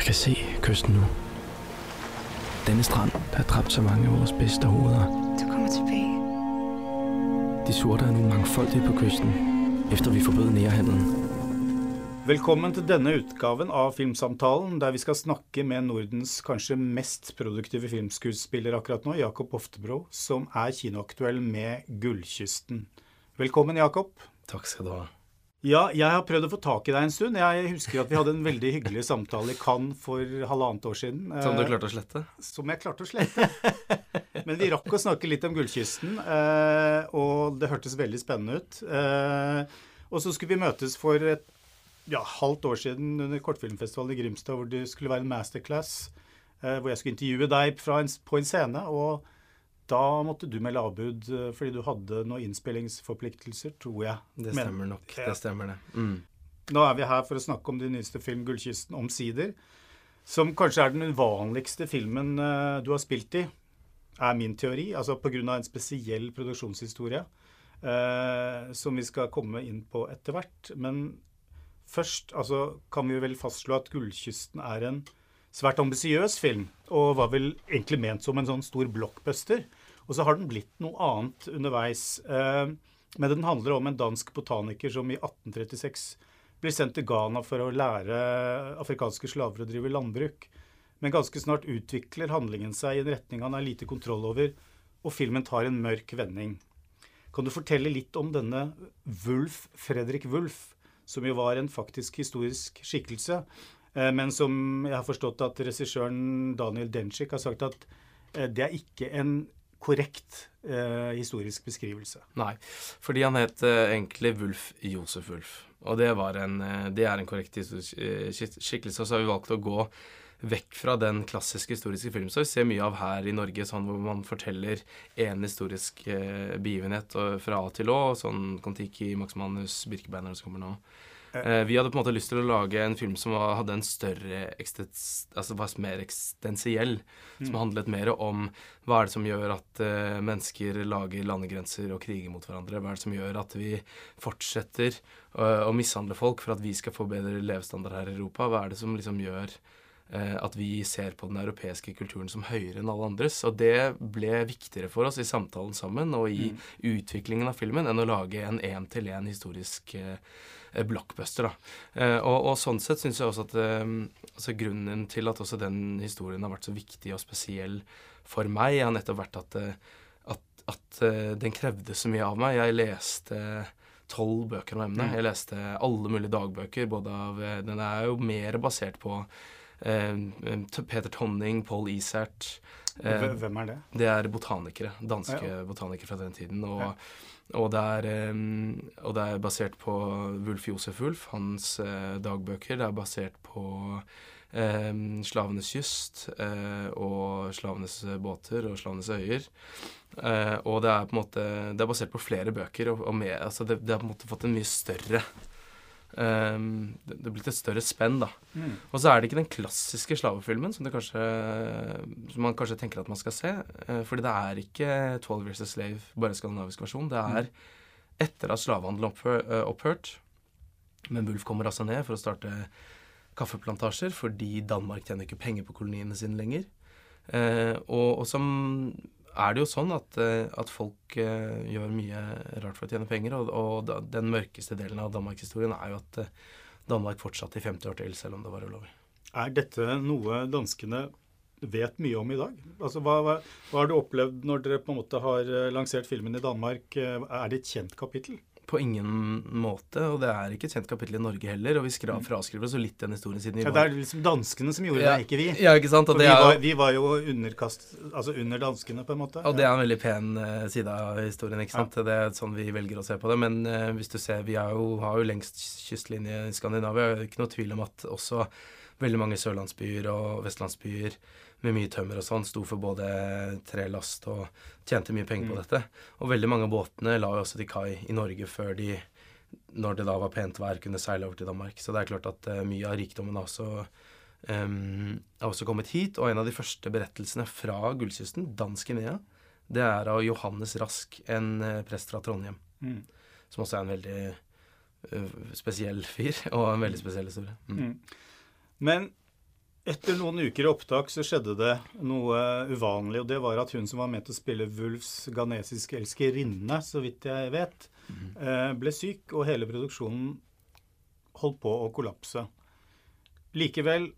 Jeg kan se kysten nu. Denne strand, der har dræbt så mange af vores bedste hoveder. Du kommer tilbage. De sorte er nu mangfoldige på kysten, efter vi forbød nærhandelen. Velkommen til denne utgaven av Filmsamtalen, der vi skal snakke med Nordens kanskje mest produktive filmskuespiller akkurat nå, Jakob Oftebro, som er kinoaktuell med 'Gullkysten'. Velkommen, Jakob. Takk skal du ha. Ja, jeg har prøvd å få tak i deg en stund. Jeg husker at vi hadde en veldig hyggelig samtale i Cannes for halvannet år siden. Som du eh, klarte å slette? Som jeg klarte å slette. Men vi rakk å snakke litt om Gullkysten, eh, og det hørtes veldig spennende ut. Eh, og så skulle vi møtes for et ja, halvt år siden under kortfilmfestivalen i Grimstad, hvor det skulle være en masterclass, hvor jeg skulle intervjue deg fra en, på en scene. og da måtte du melde avbud eh, fordi du hadde noen innspillingsforpliktelser, tror jeg. Det Men- stemmer nok. Ja. Det stemmer, det. Mm. Nå er vi her for å snakke om din nyeste film 'Gullkysten', omsider. Som kanskje er den uvanligste filmen eh, du har spilt i, er min teori. Altså pga. en spesiell produksjonshistorie eh, som vi skal komme inn på etter hvert. Men først altså, kan vi vel fastslå at 'Gullkysten' er en svært ambisiøs film, og var vel egentlig ment som en sånn stor blockbuster. Og så har den blitt noe annet underveis. Eh, men den handler om en dansk botaniker som i 1836 blir sendt til Ghana for å lære afrikanske slaver å drive landbruk. Men ganske snart utvikler handlingen seg i en retning han har lite kontroll over, og filmen tar en mørk vending. Kan du fortelle litt om denne Wulf, Fredrik Wulf, som jo var en faktisk historisk skikkelse, eh, men som jeg har forstått at regissøren Daniel Denchik har sagt at eh, det er ikke en korrekt eh, historisk beskrivelse. Nei, fordi han het eh, egentlig Wulf Josef Wulf. Og det, en, eh, det er en korrekt eh, skikkelse. Og så har vi valgt å gå vekk fra den klassiske historiske filmen som vi ser mye av her i Norge, sånn hvor man forteller en historisk begivenhet fra A til Å, sånn Kon-Tiki, Max Manus, Birkebeineren som kommer nå. Eh, vi hadde på en måte lyst til å lage en film som var, hadde en større altså var mer eksistensiell. Som handlet mer om hva er det som gjør at uh, mennesker lager landegrenser og kriger mot hverandre? Hva er det som gjør at vi fortsetter uh, å mishandle folk for at vi skal få bedre levestandard her i Europa? Hva er det som liksom gjør uh, at vi ser på den europeiske kulturen som høyere enn alle andres? Og det ble viktigere for oss i samtalen sammen og i utviklingen av filmen enn å lage en én-til-én historisk eh, blockbuster. da. Eh, og, og sånn sett syns jeg også at eh, altså grunnen til at også den historien har vært så viktig og spesiell for meg, har nettopp vært at, eh, at, at eh, den krevde så mye av meg. Jeg leste tolv bøker om emnet. Jeg leste alle mulige dagbøker. både av, eh, Den er jo mer basert på eh, Peter Tonning, Paul Isert. eh, Hvem er det? det er botanikere. Danske Ja. botanikere fra den tiden. Og, Ja. Og, det er, eh, og det er basert på Wulf Josef Wulf, hans eh, dagbøker. Det er basert på eh, slavenes kyst eh, og slavenes båter og slavenes øyer. Eh, og det er på en måte Det er basert på flere bøker, og, og med, altså det, det har på en måte fått en mye større eh, det, det er blitt et større spenn, da. Mm. Og så er det ikke den klassiske slavefilmen som, det kanskje, som man kanskje tenker at man skal se. Uh, Fordi det er ikke 'Twelve Years a Slave', bare skandinavisk versjon. Det er etter at slavehandelen opphør, uh, opphørt. Men Wulf kommer altså ned for å starte kaffeplantasjer, fordi Danmark tjener ikke penger på koloniene sine lenger. Uh, og, og som er det jo sånn at, eh, at folk eh, gjør mye rart for å tjene penger, og, og den mørkeste delen av danmarkshistorien er jo at eh, Danmark fortsatte i 50 år til, selv om det var ulovlig. Er dette noe danskene vet mye om i dag? Altså, hva, hva, hva har du opplevd når dere på en måte har lansert filmen i Danmark? Er det et kjent kapittel? På ingen måte, og det er ikke et kjent kapittel i Norge heller. Og vi skra, fraskriver oss litt den historien siden vi Ja, det er liksom danskene som gjorde Ja. det, ikke vi. Ja, ikke sant? Og vi, var, vi var jo underkast, altså under danskene, på en måte. Og det er en veldig pen uh, side av historien, ikke sant. Det er sånn vi velger å se på det. Men uh, hvis du ser, vi jo, har jo lengst kystlinje i Skandinavia. Det er ikke noe tvil om at også veldig mange sørlandsbyer og vestlandsbyer med mye tømmer og sånn sto for både trelast og tjente mye penger på dette. Og veldig mange av båtene la jo også til kai i Norge før de, når det da var pent vær, kunne seile over til Danmark. Så det er klart at eh, mye av rikdommen har også um, har også kommet hit. Og en av de første berettelsene fra Gullkysten, dansk Guinea, det er av Johannes Rask, en eh, prest fra Trondheim. Mm. Som også er en veldig eh, spesiell fyr, og en veldig spesiell historie. Mm. Mm. Men etter noen uker i opptak så skjedde det noe uvanlig. Og det var at hun som var med til å spille Wulfs ghanesiske elskerinne, så vidt jeg vet, eh, ble syk, og hele produksjonen holdt på å kollapse. Likevel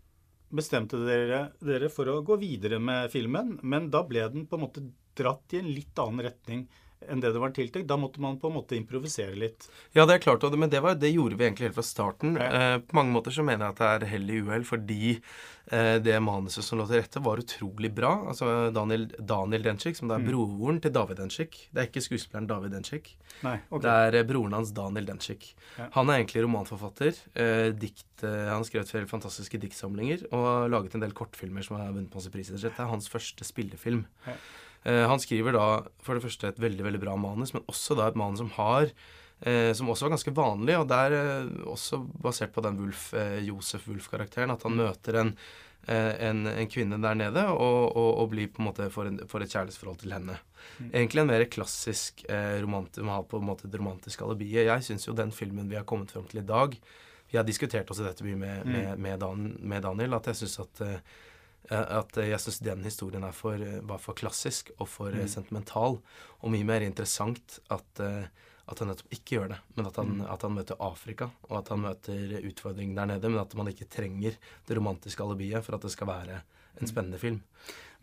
bestemte dere dere for å gå videre med filmen, men da ble den på en måte dratt i en litt annen retning enn det det var tiltenkt. Da måtte man på en måte improvisere litt. Ja, det er klart, men det, var, det gjorde vi egentlig helt fra starten. Ja. Eh, på mange måter så mener jeg at det er hell i uhell, fordi eh, det manuset som lå til rette, var utrolig bra. Altså Daniel, Daniel Denchik, som da er broren til David Denchik. Det er ikke skuespilleren David Denchik. Nei, okay. Det er eh, broren hans, Daniel Denchik. Ja. Han er egentlig romanforfatter. Eh, dikt, eh, han skrevet flere fantastiske diktsamlinger og har laget en del kortfilmer som har vunnet masse priser. Dette er hans første spillefilm. Ja. Eh, han skriver da for det første et veldig veldig bra manus, men også da et manus som har eh, som også var ganske vanlig, og der eh, også basert på den Wolf, Josef Wulf-karakteren. At han møter en, en, en kvinne der nede og, og, og blir på en måte for, en, for et kjærlighetsforhold til henne. Egentlig en mer klassisk eh, romantisk, man har på en måte et romantisk alibi. Jeg syns jo den filmen vi har kommet frem til i dag Vi har diskutert også dette mye med, med, med, Dan, med Daniel, at jeg syns at eh, at jeg syns den historien er for, eh, var for klassisk og for mm. sentimental. Og mye mer interessant at, eh, at han nettopp ikke gjør det. Men at han, at han møter Afrika, og at han møter utfordringen der nede. Men at man ikke trenger det romantiske alibiet for at det skal være en spennende film.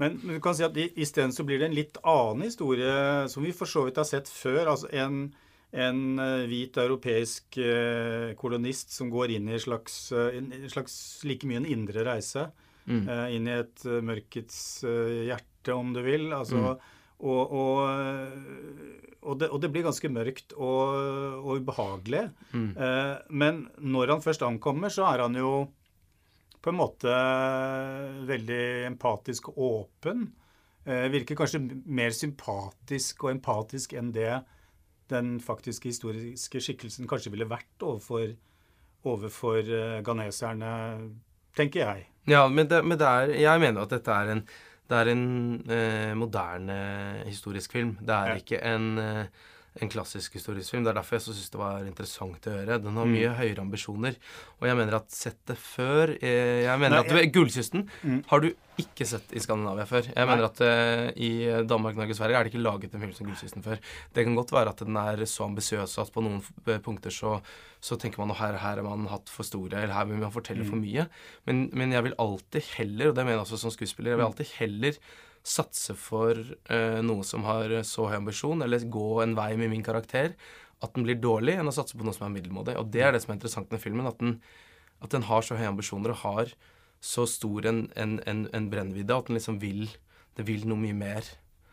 Men, men du kan si at i- isteden så blir det en litt annen historie, som vi for så vidt har sett før. Altså en, en eh, hvit europeisk eh, kolonist som går inn i en slags, eh, en en slags like mye en indre reise. Eh, inn i et eh, mørkets eh, hjerte, om du vil. Altså, og, og, eh, og, det, og det blir ganske mørkt og, og ubehagelig. Eh, men når han først ankommer, så er han jo på en måte veldig empatisk og åpen. Eh, virker kanskje mer sympatisk og empatisk enn det den faktiske historiske skikkelsen kanskje ville vært overfor, overfor uh, ghaneserne, tenker jeg. Ja, men, det, men det er, jeg mener at dette er en, det er en eh, moderne historisk film. Det er Ja. ikke en, eh, en klassisk historisk film. Det er derfor jeg syns det var interessant å høre. Den har Mm. mye høyere ambisjoner. Og jeg mener at sett det før eh, Jeg mener Nei, at jeg- Gullkysten Mm. har du ikke sett i Skandinavia før. Jeg mener at uh, i Danmark, Norge og Sverige er det ikke laget en film som Gullkysten før. Det kan godt være at den er så ambisiøs at på noen punkter så, så tenker man at her, her har man hatt for store, eller her vil man fortelle for mye. Men, men jeg vil alltid heller, og det mener jeg også som skuespiller, jeg vil alltid heller satse for uh, noe som har så høy ambisjon, eller gå en vei med min karakter, at den blir dårlig, enn å satse på noe som er middelmådig. Og det er det som er interessant med filmen, at den, at den har så høye ambisjoner og har så stor en, en, en, en brennvidde at den liksom vil Det vil noe mye mer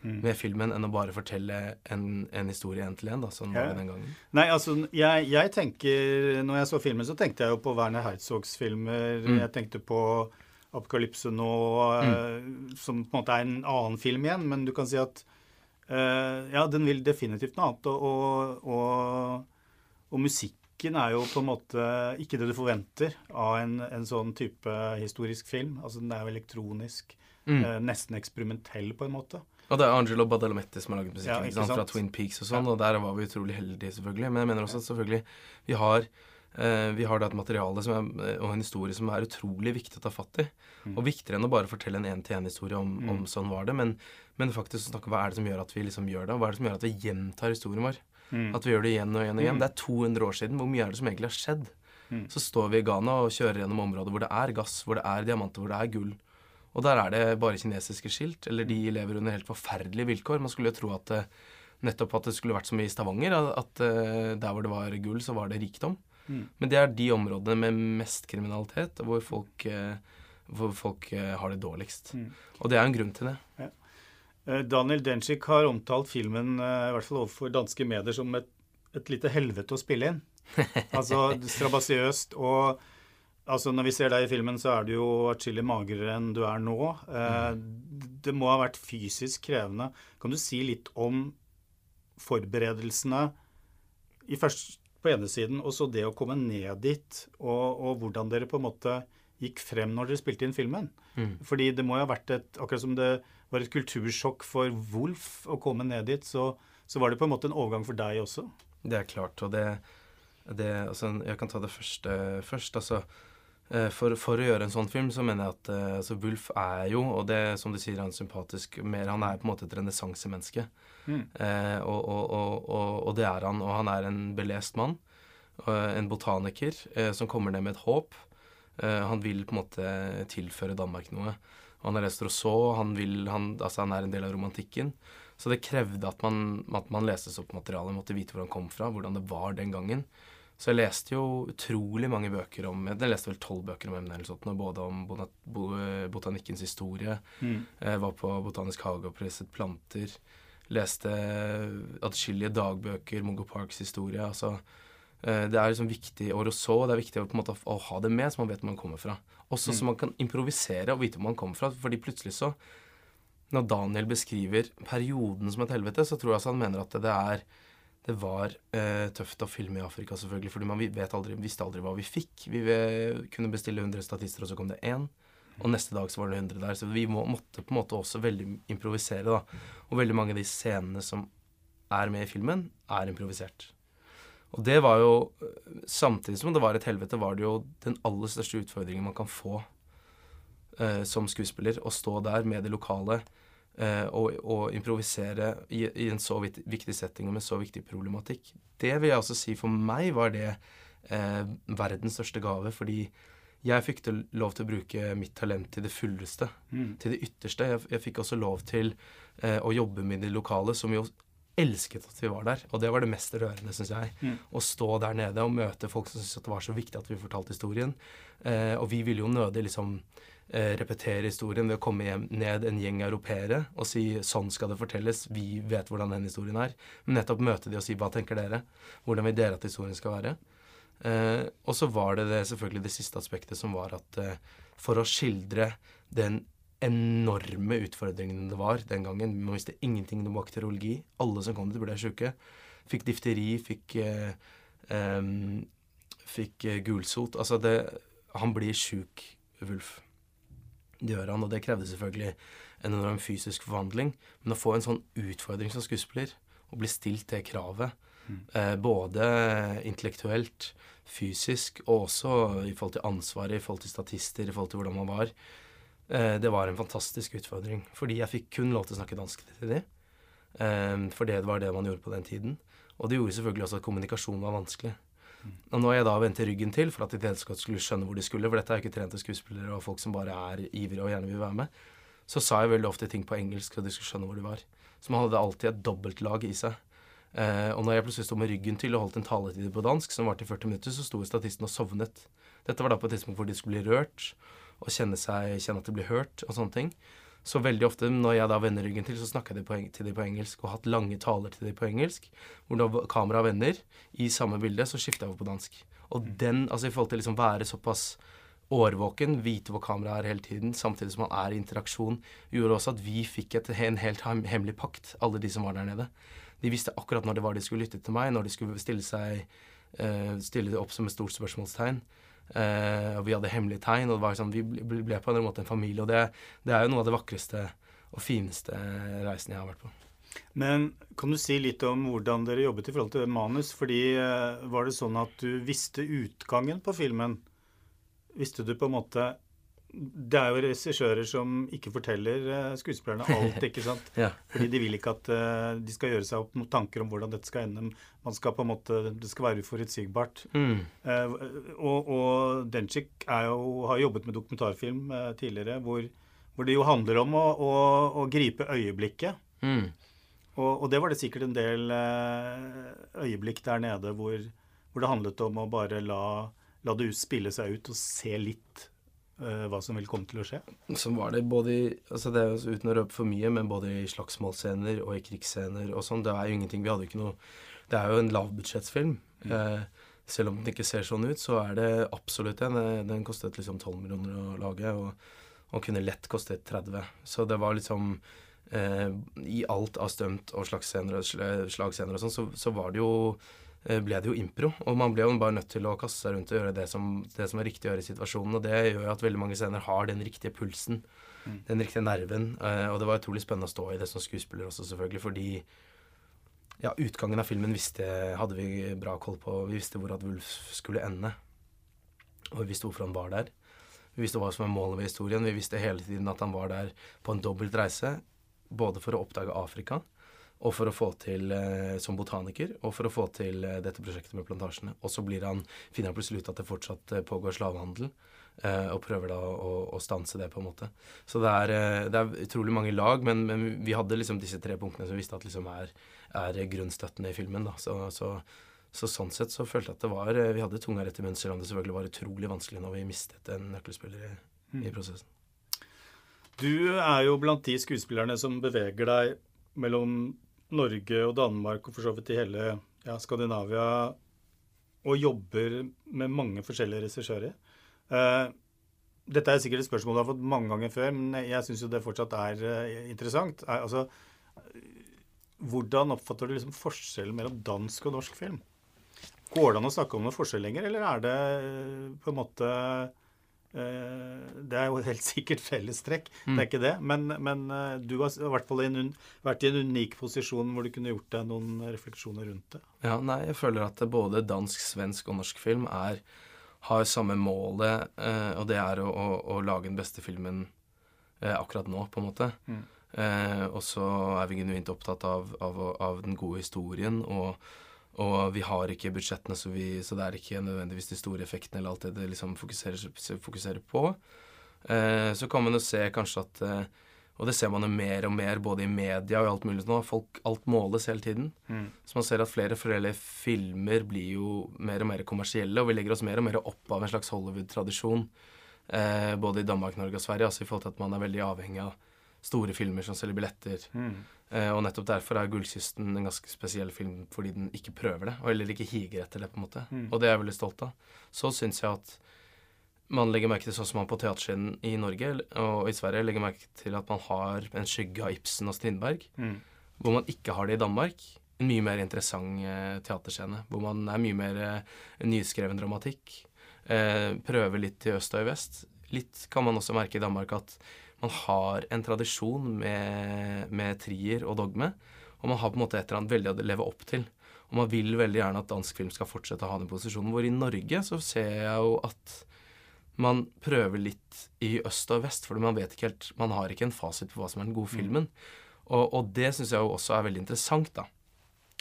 med filmen enn å bare fortelle en, en historie én til én, sånn Ja. den gangen. Nei, altså, jeg, jeg tenker Når jeg så filmen, så tenkte jeg jo på Werner Herzogs filmer. Mm. Jeg tenkte på Apokalypse nå, eh, som på en måte er en annen film igjen. Men du kan si at eh, ja, den vil definitivt noe annet. Og, og, og, musikken er jo på en måte ikke det du forventer av en, en sånn type historisk film. Altså Den er jo elektronisk. Mm. eh, nesten eksperimentell, på en måte. Og det er Angelo Badalamenti som har laget musikken Ja, fra? Twin Peaks og sånn, og der var vi utrolig heldige, selvfølgelig. Men jeg mener også at selvfølgelig vi har vi har da et materiale som er, og en historie som er utrolig viktig å ta fatt i. Mm. Og viktigere enn å bare fortelle en én-til-én-historie om, om sånn var det, men, men faktisk å snakke om hva er det som gjør at vi liksom gjør det, og hva er det som gjør at vi gjentar historien vår. Mm. At vi gjør det igjen og igjen og igjen. Det er 200 år siden. Hvor mye er det som egentlig har skjedd? Mm. Så står vi i Ghana og kjører gjennom områder hvor det er gass, hvor det er diamanter, hvor det er gull. Og der er det bare kinesiske skilt, eller de lever under helt forferdelige vilkår. Man skulle jo tro at eh, nettopp at det skulle vært som i Stavanger, at, eh, der hvor det var gull, så var det rikdom. Mm. Men det er de områdene med mest kriminalitet, hvor folk, eh, hvor folk eh, har det dårligst. Mm. Og det er en grunn til det. Ja. Daniel Denchik har omtalt filmen, eh, i hvert fall overfor danske medier, som et, et lite helvete å spille inn. Altså strabasiøst. Og altså, når vi ser deg i filmen, så er du jo atskillig magrere enn du er nå. Eh, Det må ha vært fysisk krevende. Kan du si litt om forberedelsene i først, på ene siden, og så det å komme ned dit, og, og hvordan dere på en måte gikk frem når dere spilte inn filmen? Mm. Fordi det må jo ha vært et Akkurat som det var et kultursjokk for Wolf å komme ned dit, så, så var det på en måte en overgang for deg også. Det er klart, og det, det altså, Jeg kan ta det første først. Altså, for, for, å gjøre en sånn film, så mener jeg at uh, altså Wulf er jo, og det som du sier, han er sympatisk mer Han er på en måte et renessansemenneske. Mm. Eh, og, og, og, og, det er han. Og han er en belest mann. Uh, en botaniker som kommer ned med et håp. han vil på en måte tilføre Danmark noe. Han har lest Rousseau, han, vil, han, altså han er en del av romantikken. Så det krevde at man, at man leste opp materialet, måtte vite hvor han kom fra, hvordan det var den gangen. Så jeg leste jo utrolig mange bøker om Jeg leste vel tolv bøker om emnet, eller sånt, både om botanikkens historie. Mm. Jeg var på Botanisk hage og presset planter. Leste atskillige dagbøker, Mongo Parks historie. altså eh, det er liksom viktig og så, det er viktig på en måte å ha det med, så man vet hvor man kommer fra. Også mm. så man kan improvisere og vite hvor man kommer fra. fordi plutselig så Når Daniel beskriver perioden som et helvete, så tror jeg altså han mener at det er det var eh, tøft å filme i Afrika, selvfølgelig, fordi man aldri, visste aldri hva vi fikk. Vi kunne bestille 100 statister, og så kom det én. Og neste dag så var det 100 der. Så vi må, måtte på en måte også veldig improvisere, da. Og veldig mange av de scenene som er med i filmen, er improvisert. Og det var jo Samtidig som det var et helvete, var det jo den aller største utfordringen man kan få eh, som skuespiller. Å stå der med det lokale og, og, improvisere i, i, en så viktig setting og med så viktig problematikk. Det vil jeg også si for meg var det eh, verdens største gave, fordi jeg fikk lov til å bruke mitt talent til det fulleste. Mm. Til det ytterste. Jeg, jeg fikk også lov til eh, å jobbe med de lokale, som jo elsket at vi var der. Og det var det mest rørende, syns jeg. Mm. Å stå der nede og møte folk som syntes det var så viktig at vi fortalte historien. Eh, og vi ville jo nødig liksom eh, repetere historien ved å komme hjem, ned en gjeng europeere og si sånn skal det fortelles, vi vet hvordan den historien er. Men nettopp møte de og si hva tenker dere? Hvordan vil dere at historien skal være? Eh, og så var det, det, selvfølgelig det siste aspektet som var at eh, for å skildre den enorme utfordringene det var den gangen Man visste ingenting om bakteriologi. Alle som kom dit, ble sjuke. Fikk difteri, fikk eh, Fikk gulsot. Altså, det Han blir sjuk, Wulf. Det gjør han, og det krevde selvfølgelig en enorm fysisk forvandling. Men å få en sånn utfordring som skuespiller, og bli stilt det kravet, mm. eh, både intellektuelt, fysisk, og også i forhold til ansvaret, i forhold til statister, i forhold til hvordan man var, eh, det var en fantastisk utfordring. Fordi jeg fikk kun lov til å snakke dansk til de. Eh, for det var det man gjorde på den tiden. Og det gjorde selvfølgelig også at kommunikasjon var vanskelig. Og når jeg da vendte ryggen til for at de delskott skulle skjønne hvor de skulle, for dette er jo ikke trente skuespillere og folk som bare er ivrige og gjerne vil være med, så sa jeg veldig ofte ting på engelsk at de skulle skjønne hvor de var. Så man hadde alltid et dobbeltlag i seg. Eh, og når jeg plutselig sto med ryggen til og holdt en taletid på dansk som varte i 40 minutter, så sto statisten og sovnet. Dette var da på et tidspunkt hvor de skulle bli rørt og kjenne, seg, kjenne at de ble hørt og sånne ting. Så veldig ofte når jeg da vender ryggen til, så snakker jeg til dem på engelsk og har hatt lange taler til dem på engelsk. Hvor da kameraet vender i samme bilde, så skifter jeg over på dansk. Og mm. den, altså i forhold til liksom være såpass årvåken, vite hvor kameraet er hele tiden, samtidig som man er i interaksjon, gjorde også at vi fikk et, en helt hemmelig pakt, alle de som var der nede. De visste akkurat når det var de skulle lytte til meg, når de skulle stille seg uh, stille opp som et stort spørsmålstegn. Uh, og vi hadde hemmelige tegn, og sånn, vi ble, på en måte en familie. Og det, det, er jo noe av det vakreste og fineste reisen jeg har vært på. Men kan du si litt om hvordan dere jobbet i forhold til manus? Fordi uh, Var det sånn at du visste utgangen på filmen? Visste du på en måte det er jo regissører som ikke forteller uh, skuespillerne alt, ikke sant? ja. Fordi de vil ikke at uh, de skal gjøre seg opp noen tanker om hvordan dette skal ende. Man skal på en måte, Det skal være uforutsigbart. Mm. Uh, og og Denchik har jobbet med dokumentarfilm tidligere hvor, hvor, det jo handler om å, å, å gripe øyeblikket. Mm. Og, og, det var det sikkert en del øyeblikk der nede hvor, hvor, det handlet om å bare la, la det spille seg ut og se litt Eh, hva som vil komme til å skje? Så var det både i, altså det er jo Uten å røpe for mye, men både i slagsmålscener og i krigsscener og sånn. Det er jo ingenting Vi hadde jo ikke noe Det er jo en lavbudsjettsfilm. Mm. Eh, selv om den ikke ser sånn ut, så er det absolutt en. Den kostet liksom 12 millioner å lage, og, og kunne lett kostet 30. Så det var liksom eh, I alt av stunt og slagscener og slagscener og sånn, så, så var det jo Eh, ble det jo impro. Og man ble jo bare nødt til å kaste seg rundt og gjøre det som, det som er riktig å gjøre i situasjonen. Og det gjør jo at veldig mange scener har den riktige pulsen, mm. den riktige nerven. Eh, og det var utrolig spennende å stå i det som skuespiller også, selvfølgelig, fordi ja, utgangen av filmen visste, hadde vi bra koll på. Vi visste hvor at Wulf skulle ende. Og vi visste hvorfor han var der. Vi visste hva som var målet med historien. Vi visste hele tiden at han var der på en dobbelt reise. Både for å oppdage Afrika og for å få til eh, som botaniker, og for å få til eh, dette prosjektet med plantasjene. Og så blir han, finner han plutselig ut at det fortsatt eh, pågår slavehandel, eh, og prøver da å, å, stanse det, på en måte. Så det er, det er utrolig mange lag, men, men, vi hadde liksom disse tre punktene som vi visste at liksom er, er grunnstøttene i filmen. da, så, så så sånn sett så følte jeg at det var Vi hadde tunga rett i munnen, selv om det selvfølgelig var utrolig vanskelig når vi mistet en nøkkelspiller i, mm. i prosessen. Du er jo blant de skuespillerne som beveger deg mellom Norge og Danmark og for så vidt i hele ja, Skandinavia og jobber med mange forskjellige regissører. Uh, dette er sikkert et spørsmål du har fått mange ganger før, men jeg syns jo det fortsatt er uh, interessant. Er, altså, hvordan oppfatter du liksom forskjellen mellom dansk og norsk film? Går det an å snakke om noe forskjell lenger, eller er det uh, på en måte eh, det er jo helt sikkert fellestrekk, mm. det er ikke det. Men, men eh, du har i hvert fall en, vært i en unik posisjon hvor du kunne gjort deg noen refleksjoner rundt det. Ja, nei, jeg føler at både dansk, svensk og norsk film er, har samme målet, og det er å, å, å, lage den beste filmen akkurat nå, på en måte. Mm. og så er vi genuint opptatt av, av, av den gode historien og og vi har ikke budsjettene, så, vi, så, det er ikke nødvendigvis de store effektene eller alt det det liksom fokuserer, fokuserer på. Eh, så kan man jo se kanskje at eh, Og det ser man jo mer og mer både i media og i alt mulig nå. Folk, alt måles hele tiden. Mm. Så man ser at flere foreldre filmer blir jo mer og mer kommersielle, og vi legger oss mer og mer opp av en slags Hollywood-tradisjon. Eh, både i Danmark, Norge og Sverige, altså i forhold til at man er veldig avhengig av store filmer som selger billetter. Mm. Eh, og nettopp derfor er 'Gullkysten' en ganske spesiell film fordi den ikke prøver det, og heller ikke higer etter det, på en måte. Mm. Og det er jeg veldig stolt av. Så syns jeg at man legger merke til sånn som man på teaterscenen i Norge og i Sverige legger merke til at man har en skygge av Ibsen og Strindberg, mm. hvor man ikke har det i Danmark. En mye mer interessant eh, teaterscene, hvor man er mye mer eh, nyskreven dramatikk. Eh, prøver litt i øst og i vest. Litt kan man også merke i Danmark at man har en tradisjon med, med trier og dogme, og man har på en måte et eller annet veldig å leve opp til. Og man vil veldig gjerne at dansk film skal fortsette å ha den posisjonen. Hvor i Norge så ser jeg jo at man prøver litt i øst og vest, for man vet ikke helt Man har ikke en fasit på hva som er den gode mm. filmen. Og, og det syns jeg jo også er veldig interessant, da.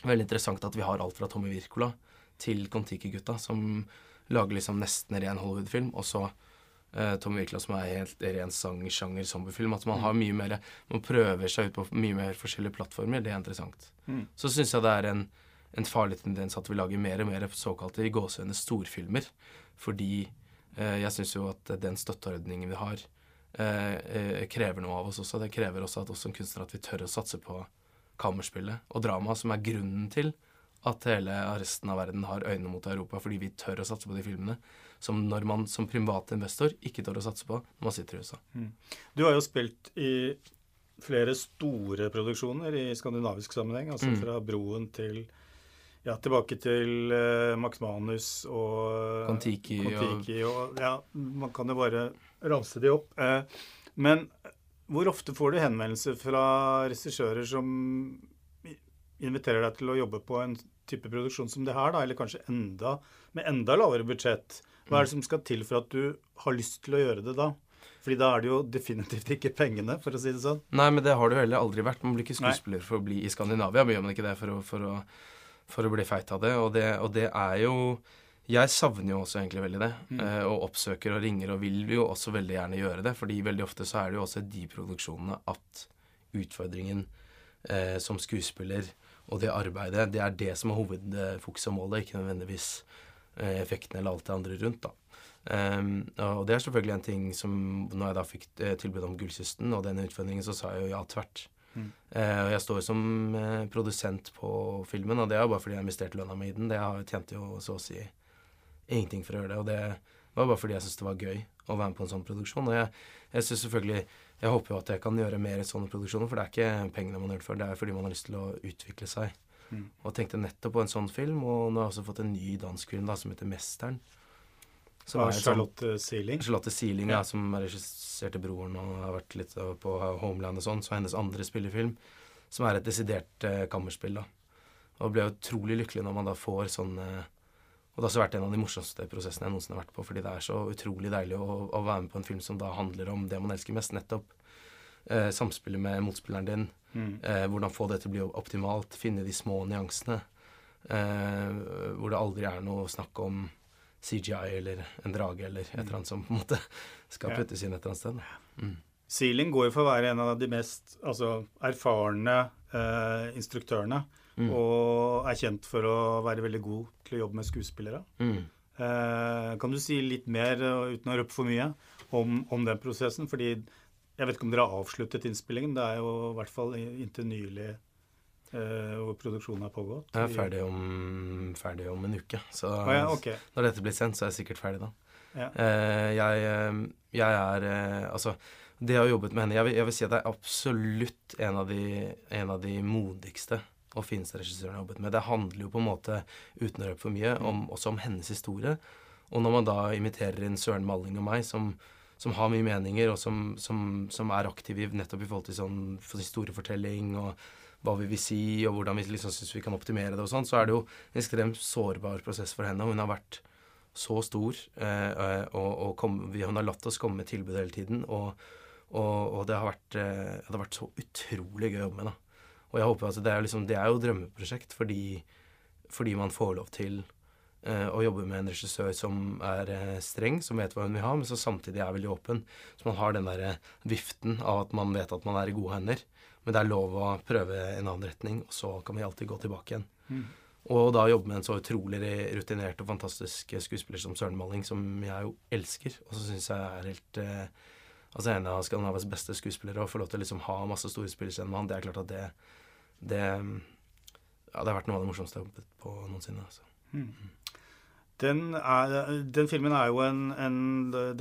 Veldig interessant at vi har alt fra Tommy Wirkola til Kon-Tiki-gutta, som lager liksom nesten ren Hollywood-film, og så uh, Tommy Wirkola som er helt ren sangsjanger zombiefilm. At man har mye mer Man prøver seg ut på mye mer forskjellige plattformer. Det er interessant. Mm. Så syns jeg det er en, en, farlig tendens at vi lager mer og mer såkalte i gåsehudene storfilmer. Fordi eh, jeg syns jo at den støtteordningen vi har, eh, krever noe av oss også. Det krever også at oss som kunstnere at vi tør å satse på kammerspillet og drama, som er grunnen til at hele resten av verden har øynene mot Europa fordi vi tør å satse på de filmene som når man som privat investor ikke tør å satse på når man sitter i USA. Mm. Du har jo spilt i flere store produksjoner i skandinavisk sammenheng. Altså mm. fra Broen til ja, tilbake til uh, Max Manus og Kon-Tiki. Og, og, ja, man kan jo bare ramse de opp. Uh, men hvor ofte får du henvendelser fra regissører som inviterer deg til å jobbe på en type produksjon som det her, da, eller kanskje enda, med enda lavere budsjett? Hva er det som skal til for at du har lyst til å gjøre det da? Fordi da er det jo definitivt ikke pengene, for å si det sånn. Nei, men det har det jo heller aldri vært. Man blir ikke skuespiller for å bli i Skandinavia. Gjør man ikke det for å, for å, for å bli feit av det. Og, det. og, det. er jo Jeg savner jo også egentlig veldig det. Mm. Eh, og oppsøker og ringer og vil jo også veldig gjerne gjøre det. fordi veldig ofte så er det jo også de produksjonene at utfordringen eh, som skuespiller og det arbeidet, det er det som er hovedfokuset og målet, ikke nødvendigvis effekten eller alt det andre rundt. da. Um, og det er selvfølgelig en ting som Når jeg da fikk eh, tilbud om Gullkysten og den utfordringen, så sa jeg jo ja tvert. Mm. Uh, og jeg står som uh, produsent på filmen, og det er jo bare fordi jeg investerte lønna mi i den. Det jeg tjente jo så å si ingenting for å gjøre det. Og det var bare fordi jeg syntes det var gøy å være med på en sånn produksjon. Og jeg, jeg synes selvfølgelig Jeg håper jo at jeg kan gjøre mer i sånne produksjoner, for det er ikke pengene man gjør det for, det er fordi man har lyst til å utvikle seg. Mm. Og tenkte nettopp på en sånn film. Og nå har jeg også fått en ny dansk film da, som heter 'Mesteren'. Som er Charlotte Sealing? Charlotte Sealing, ja. ja som regisserte 'Broren' og har vært litt på Homeland og sånn. Så hennes andre spillefilm, som er et desidert eh, kammerspill. da. Og ble utrolig lykkelig når man da får sånne Og det har også vært en av de morsomste prosessene jeg noensinne har vært på, fordi det er så utrolig deilig å, å være med på en film som da handler om det man elsker mest, nettopp eh, samspillet med motspilleren din. Mm. Eh, hvordan få det til å bli optimalt. Finne de små nyansene. Eh, hvor det aldri er noe snakk om CGI eller en drage eller et eller annet som på en måte skal puttes inn et eller annet sted. Mm. Sealing går jo for å være en av de mest altså, erfarne eh, instruktørene. Mm. Og er kjent for å være veldig god til å jobbe med skuespillere. Mm. Eh, kan du si litt mer, eh, uten å røpe for mye, om, om den prosessen? Fordi jeg vet ikke om dere har avsluttet innspillingen. Det er jo i hvert fall inntil nylig eh, hvor produksjonen har pågått. Jeg er ferdig om, ferdig om en uke, så ah, ja, okay. når dette blir sendt, så er jeg sikkert ferdig da. Ja. Eh, jeg, eh, jeg er eh, Altså, det å har jobbet med henne jeg vil, jeg vil si at det er absolutt en av de, en av de modigste og finnes regissøren har jobbet med. Det handler jo på en måte, uten å røpe for mye, om, også om hennes historie. Og når man da imiterer inn Søren Malling og meg, som, som har mye meninger, og som, som, som er aktive nettopp i forhold til sånn for historiefortelling og hva vi vil si, og hvordan vi liksom syns vi kan optimere det og sånn, så er det jo en ekstremt sårbar prosess for henne. Hun har vært så stor, eh, og, og kom, vi, hun har latt oss komme med tilbud hele tiden. Og, og, og det, har vært, eh, det har vært så utrolig gøy å jobbe med. da. Og jeg håper at det er, liksom, det er jo drømmeprosjekt fordi, fordi man får lov til eh, å jobbe med en regissør som er eh, streng, som vet hva hun vil ha, men som samtidig er veldig åpen. Så man har den derre viften av at man vet at man er i gode hender. Men det er lov å prøve en annen retning, og så kan vi alltid gå tilbake igjen. Mm. Og da jobbe med en så utrolig rutinert og fantastisk skuespiller som Søren Malling, som jeg jo elsker, og så syns jeg er helt eh, Altså en av Skandinavias beste skuespillere, og få lov til å liksom ha masse store spillere med han, det er klart at det Det Ja, det har vært noe av det morsomste jeg har jobbet på noensinne. Altså. Den, er, den filmen er jo en, en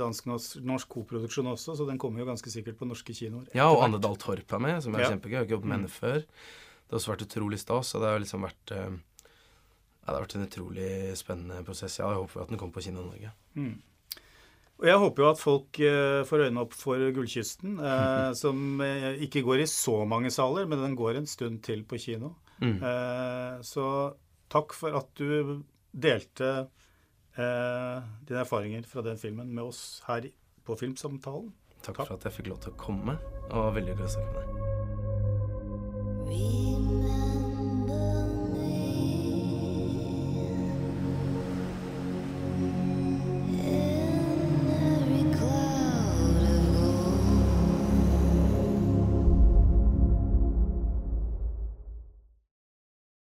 dansk-norsk koproduksjon også, så den kommer jo ganske sikkert på norske kinoer. Ja, og Anne. Dahl Torp er med, som er Ja. kjempegøy. Jeg har ikke jobbet med henne før. Det har også vært utrolig stas, og det har liksom vært eh, Ja, det har vært en utrolig spennende prosess. Ja, jeg håper at den kommer på kino i Norge. Mm. Og jeg håper jo at folk eh, får øynene opp for Gullkysten, eh, som eh, ikke går i så mange saler, men den går en stund til på kino. Mm. Eh, så takk for at du delte eh, dine erfaringer fra den filmen med oss her på Filmsamtalen. Takk Takk. for at jeg fikk lov til å komme, og veldig hyggelig å snakke med deg.